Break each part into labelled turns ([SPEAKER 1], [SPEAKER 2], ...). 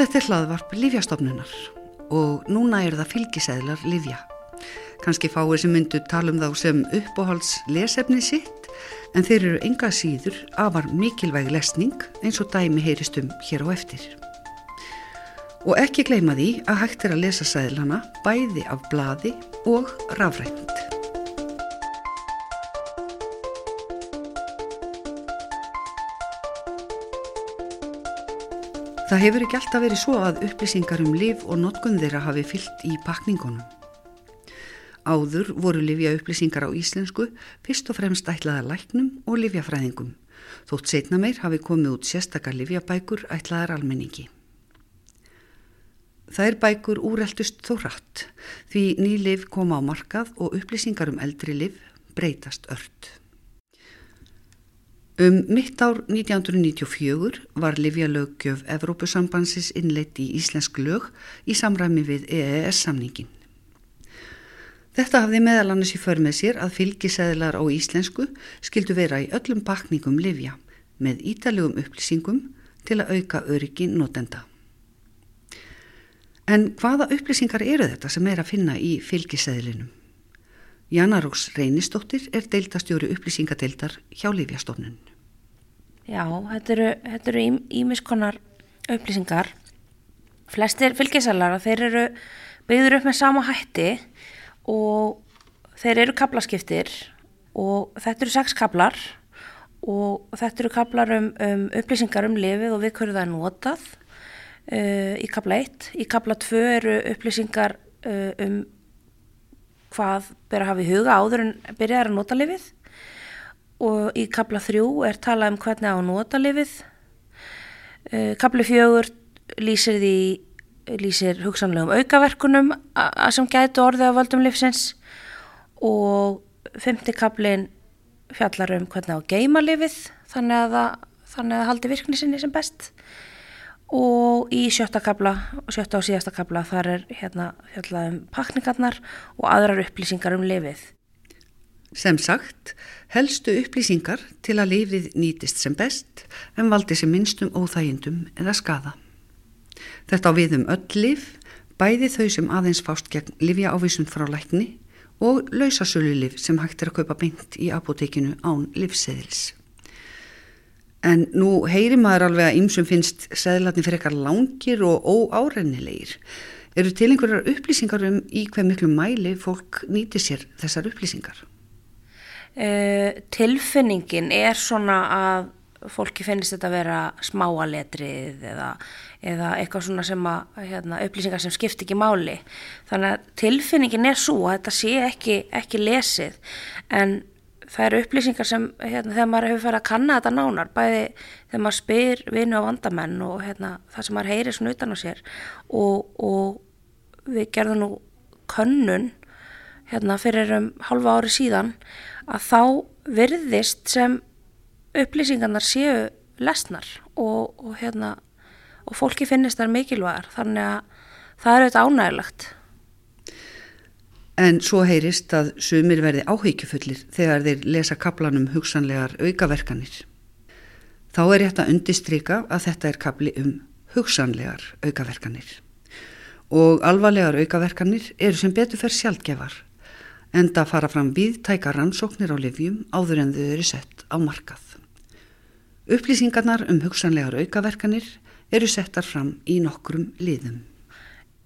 [SPEAKER 1] Þetta er hlaðvarp Livjastofnunar og núna er það fylgisæðlar Livja. Kanski fáið sem myndu tala um þá sem uppáhalds lesefni sitt en þeir eru enga síður afar mikilvæg lesning eins og dæmi heyristum hér á eftir. Og ekki gleyma því að hægt er að lesa sæðlana bæði af bladi og rafrænt. Það hefur ekki alltaf verið svo að upplýsingar um liv og notkunn þeirra hafi fyllt í pakningunum. Áður voru livja upplýsingar á íslensku fyrst og fremst ætlaða læknum og livjafræðingum, þótt setna meir hafi komið út sérstakar livjabækur ætlaðar almenningi. Það er bækur úreldust þó rætt því ný liv koma á markað og upplýsingar um eldri liv breytast ört. Um mitt ár 1994 var Livjalöggjöf Evrópusambansins innleitt í íslensk lög í samræmi við EES-samningin. Þetta hafði meðal annars í för með sér að fylgisæðlar á íslensku skildu vera í öllum pakningum Livja með ítalegum upplýsingum til að auka öryggi notenda. En hvaða upplýsingar eru þetta sem er að finna í fylgisæðlinum? Jannaróks Reynistóttir er deildastjóri upplýsingadeildar hjá Livjastofnun.
[SPEAKER 2] Já, þetta eru, ímiskonar upplýsingar. Flestir fylgisalara, þeir eru byggður upp með sama hætti og þeir eru kablaskiptir og þetta eru sex kablar og þetta eru kablar um, um upplýsingar um lifið og við hverju það er notað uh, í kabla 1. Í kabla 2 eru upplýsingar uh, um hvað ber að hafa í huga áður en byrjaðar að nota lifið og í kabla þrjú er talað um hvernig á að nota lifið. Uh, kabli fjögur lýsir því lýsir hugsanlegum aukaverkunum sem gætu orðið á völdum lifsins og femti kablin fjallar um hvernig á að geima lifið þannig að það, þannig að það haldi virkni sinni sem best og í sjötta kabla og sjötta og síðasta kabla þar er hérna fjallað um pakningarnar og aðrar upplýsingar um lifið.
[SPEAKER 1] Sem sagt, helstu upplýsingar til að lifið nýtist sem best en valdi sem minnstum óþægindum eða skada. Þetta á við um öll lif, bæði þau sem aðeins fást gegn lifja ávísum frá lækni og lausasölu lif sem hægt er að kaupa beint í apotekinu án livseðils. En nú heyri maður alveg að ymsum finnst seðlarni fyrir eitthvað langir og óárennilegir. Eru til einhverjar upplýsingar um í hver miklu mæli fólk nýti sér þessar upplýsingar?
[SPEAKER 2] Uh, tilfinningin er svona að fólki finnst þetta að vera smáaletrið eða, eða eitthvað svona sem að hérna, upplýsingar sem skipt ekki máli. Þannig að tilfinningin er svo að þetta sé ekki, ekki lesið en það eru upplýsingar sem hérna, þegar maður hefur farið að kanna þetta nánar bæði þegar maður spyr vinu á vandamenn og hérna, það sem maður heyrir svona utan á sér og, og við gerðum nú könnun hérna, fyrir um halva ári síðan að þá virðist sem upplýsingarnar séu lesnar og, og, hérna, og fólki finnist þar mikilvægar. Þannig að það er auðvitað ánægilegt
[SPEAKER 1] En svo heyrist að sumir verði áhyggjufullir þegar þeir lesa kaplanum hugsanlegar aukaverkanir. Þá er rétt að undistrika að þetta er kapli um hugsanlegar aukaverkanir. Og alvarlegar aukaverkanir eru sem betur fer sjálfgefar, enda fara fram viðtæka rannsóknir á livjum áður en þau eru sett á markað. Upplýsingarnar um hugsanlegar aukaverkanir eru settar fram í nokkrum liðum.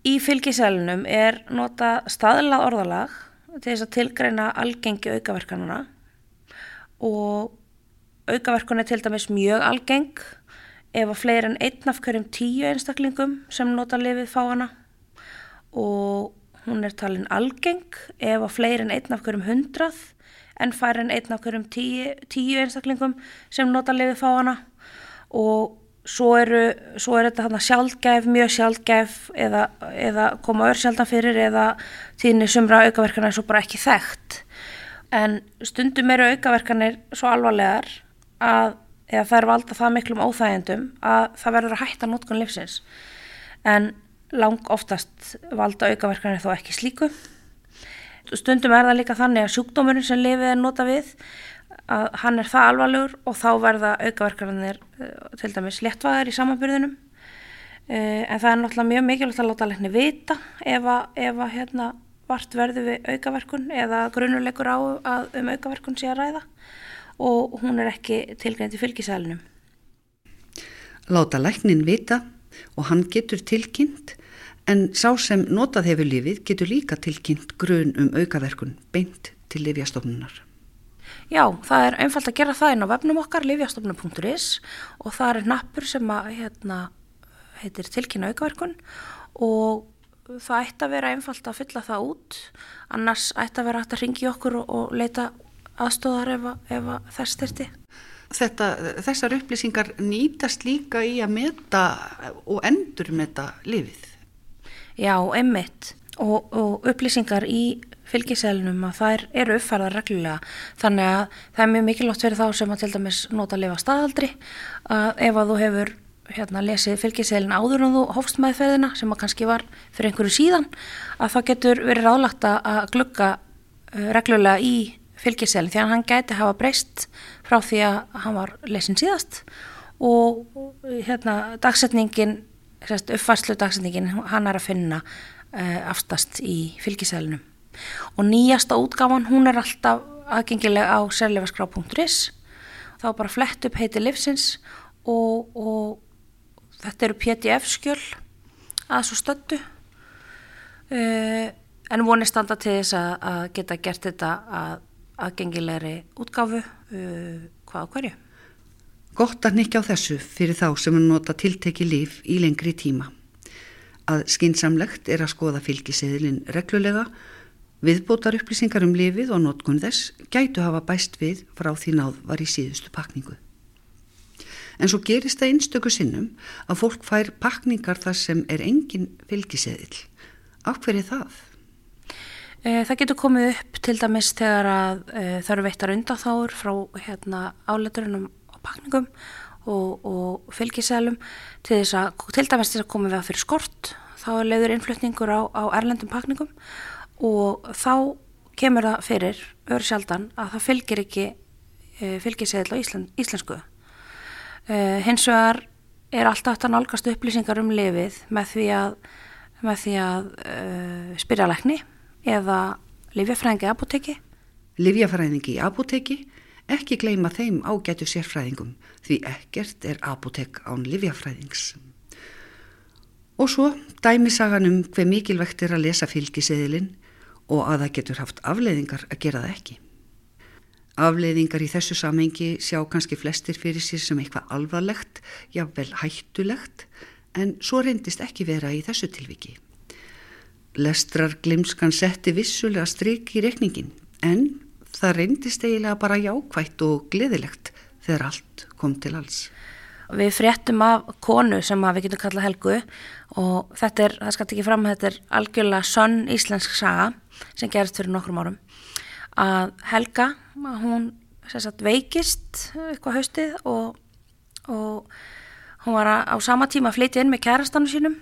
[SPEAKER 2] Í fylgisælunum er nota staðlað orðalag til þess að tilgreina algengi aukaverkanuna og aukaverkun er til dæmis mjög algeng ef að fleiri en einn af hverjum tíu einstaklingum sem nota lifið fá hana. Og hún er talin algeng ef að fleiri en einn af hverjum hundrað en færri en einn af hverjum tíu, tíu einstaklingum sem nota lifið fá hana. Og svo, eru, svo er þetta þarna sjálfgæf, mjög sjálfgæf eða, eða koma örsjaldan fyrir eða tíðinni sumra aukaverkanir svo bara ekki þekkt. En stundum eru aukaverkanir svo alvarlegar að það er valda það miklum óþægendum að það verður að hætta nótkunn livsins en lang oftast valda aukaverkanir þó ekki slíku. Stundum er það líka þannig að sjúkdómurinn sem lifið er nota við að hann er það alvarlegur og þá verða aukaverkarnir eh, til dæmis léttvæðar í samanbyrðinum Uh, en það er náttúrulega mjög mikilvægt að láta lækni vita ef að, ef að hérna, vart verður við aukaverkun eða grunuleikur á að um aukaverkun sé að ræða og hún er ekki tilgænt í fylgisælinum.
[SPEAKER 1] Láta læknin vita og hann getur tilkynnt en sá sem notað hefur lífið getur líka tilkynnt grun um aukaverkun beint til livjastofnunar.
[SPEAKER 2] Já, það er einfalt að gera það inn á vefnum okkar, livjastofnun.is og það er nappur sem að hérna heitir tilkynna aukaverkun og það ætti að vera einfalt að fylla það út annars ætti að vera hægt að ringi okkur og, og leita aðstóðar ef, ef að þess styrti.
[SPEAKER 1] Þetta, þessar upplýsingar nýtast líka í að meta og endur meta lifið?
[SPEAKER 2] Já, emmitt og, og upplýsingar í fylgiselnum að þær eru uppfærðar reglulega. Þannig að það er mjög mikilvægt fyrir þá sem að til dæmis nota að lifa staðaldri að ef að þú hefur hérna lesið fylgiseilin áður en þú hófst meðferðina sem að kannski var fyrir einhverju síðan að það getur verið ráðlagt að glugga uh, reglulega í fylgiseilin því að hann gæti hafa breyst frá því að hann var lesin síðast. Og hérna dagsetningin, uppfærslu dagsetningin hann er að finna uh, aftast í fylgiseilinum og nýjasta útgáfan hún er alltaf aðgengileg á sérleifaskrá.is þá bara flett upp heiti livsins og, og þetta eru pdf-skjöl að svo stöndu uh, eh, en vonið standa til þess að, að geta gert þetta að aðgengilegri útgáfu uh, hvað á hverju.
[SPEAKER 1] Gott að nikja á þessu fyrir þá sem er nota tilteki líf í lengri tíma. Að skinsamlegt er að skoða fylgiseðilinn reglulega, viðbótar upplýsingar um lífið og notkun þess gætu hafa bæst við frá því náð var í síðustu pakningu. En svo gerist það einstöku sinnum að fólk fær pakningar þar sem er engin fylgiseðil. Af hverju það?
[SPEAKER 2] Eh, það getur komið upp til dæmis þegar að e, það eru veittar undatháur frá hérna, áleiturinn á pakningum og, og fylgiseðlum til til dæmis þess að komið við að fyrir skort þá leiður innflutningur á, á erlendum pakningum og þá kemur það fyrir öru sjaldan að það fylgir ekki e, fylgiseðil á Ísland, íslensku Uh, hins vegar er alltaf þetta nálgast upplýsingar um lifið með því að, með því að uh, spyrja lækni eða livjafræðingi í apoteki.
[SPEAKER 1] Livjafræðingi í apoteki, ekki gleima þeim ágætu sérfræðingum því ekkert er apotek án livjafræðings. Og svo dæmisagan um hver mikilvægt er að lesa fylgiseðilinn og að það getur haft afleiðingar að gera það ekki. Afleiðingar í þessu samengi sjá kannski flestir fyrir sér sem eitthvað alvarlegt, já vel hættulegt, en svo reyndist ekki vera í þessu tilviki. Lestrar glimskan setti vissulega stryk í rekningin, en það reyndist eiginlega bara jákvætt og gleðilegt þegar allt kom til alls.
[SPEAKER 2] Við fréttum af konu sem við getum kallað Helgu og þetta er, það skal ekki fram, þetta er algjörlega sönn íslensk saga sem gerist fyrir nokkrum árum. Að Helga, hún sagt, veikist eitthvað haustið og, og hún var á sama tíma að flytja inn með kærastannu sínum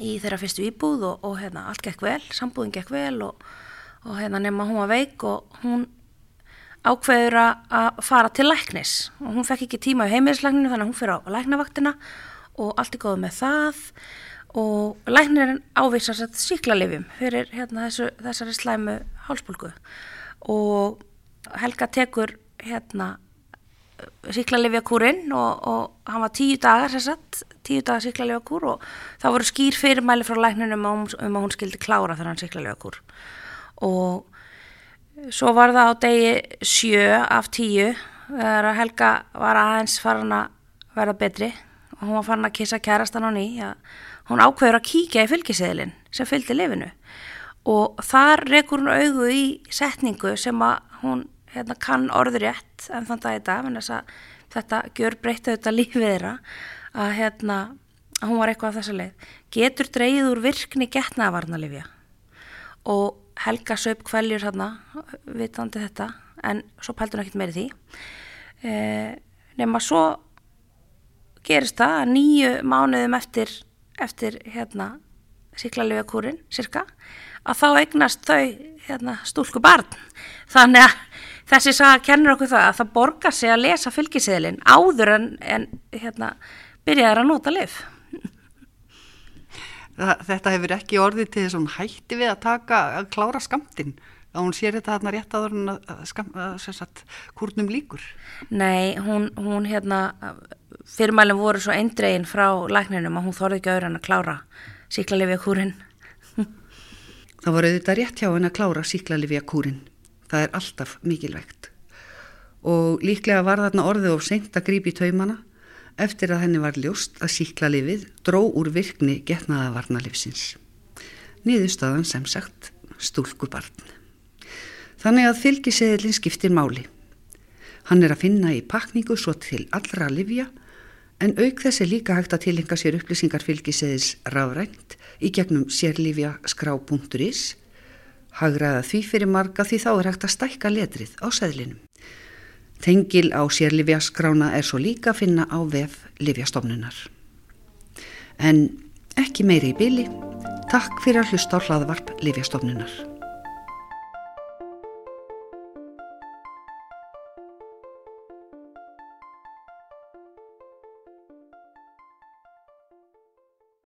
[SPEAKER 2] í þeirra fyrstu íbúð og, og hérna, allt gekk vel, sambúðin gekk vel og, og hérna nema hún var veik og hún ákveður að fara til læknis. Og hún fekk ekki tíma í heimilislækninu þannig að hún fyrir á læknavaktina og allt er góð með það. Og læknirinn ávísar sér síklarlifjum fyrir hérna, þessu, þessari slæmu hálsbólgu. Og Helga tekur hérna síklarlifjakúrin og, og hann var tíu dagar sagt, tíu dagar síklarlifjakúr og það voru skýr fyrirmæli frá læknunum um, um að hún skildi klára hann síklarlifjakúr og svo var það á degi sjö af tíu þegar Helga var aðeins farin að vera betri og hún var farin að kissa kærastan ný að hún ákveður að kíkja í fylgiseðlinn sem fylgdi lifinu og þar rekur hún auðu í setningu sem að hún hérna, kann orður rétt en þann dag í dag þetta gjör breytta þetta lífið þeirra að, hérna, að hún var eitthvað af þessa leið. Getur dreyið úr virkni getnaðavarnalifja og Helga söp kvæljur hérna vitandi þetta en svo pældur hún ekkert meiri því. E, nema svo gerist það að nýju mánuðum eftir eftir hérna síklarlifja kúrin cirka að þá eignast þau hérna, stúlku barn. Þannig að þessi saga kennur okkur það að það borgar sig að lesa fylgiseðlin áður en, en hérna, byrjaður að nota lif
[SPEAKER 1] þetta hefur ekki orðið til þess að hún hætti við að taka, að klára skamtinn að hún sér þetta hérna rétt að, skam, að kurnum líkur
[SPEAKER 2] Nei, hún, hún hérna fyrirmælinn voru svo eindregin frá lækninum að hún þorði ekki en að klára síklarlifja kúrin
[SPEAKER 1] Það var auðvitað rétt hjá henn að klára síklarlifja kúrin það er alltaf mikilvægt. Og líklega var þarna orðið of seint að grípi taumana eftir að henni var ljóst að síklarlifið dró úr virkni getnaða varnalifsins Nýðustadan sem sagt stúlkubarn Þannig að fylgiseðilin skiptir máli. Hann er að finna í pakningu svo til allra livja en auk þess er líka hægt að tilenga sér upplýsingar fylgiseðils rafrænt í gegnum sérlifja skrá.is hagraða því fyrir marga því þá er hægt að stækka letrið á seðlinum. Tengil á sérlifja skrána er svo líka að finna á vef livjastofnunar. En ekki meiri í byli, takk fyrir að hlusta á hlaðvarp livjastofnunar.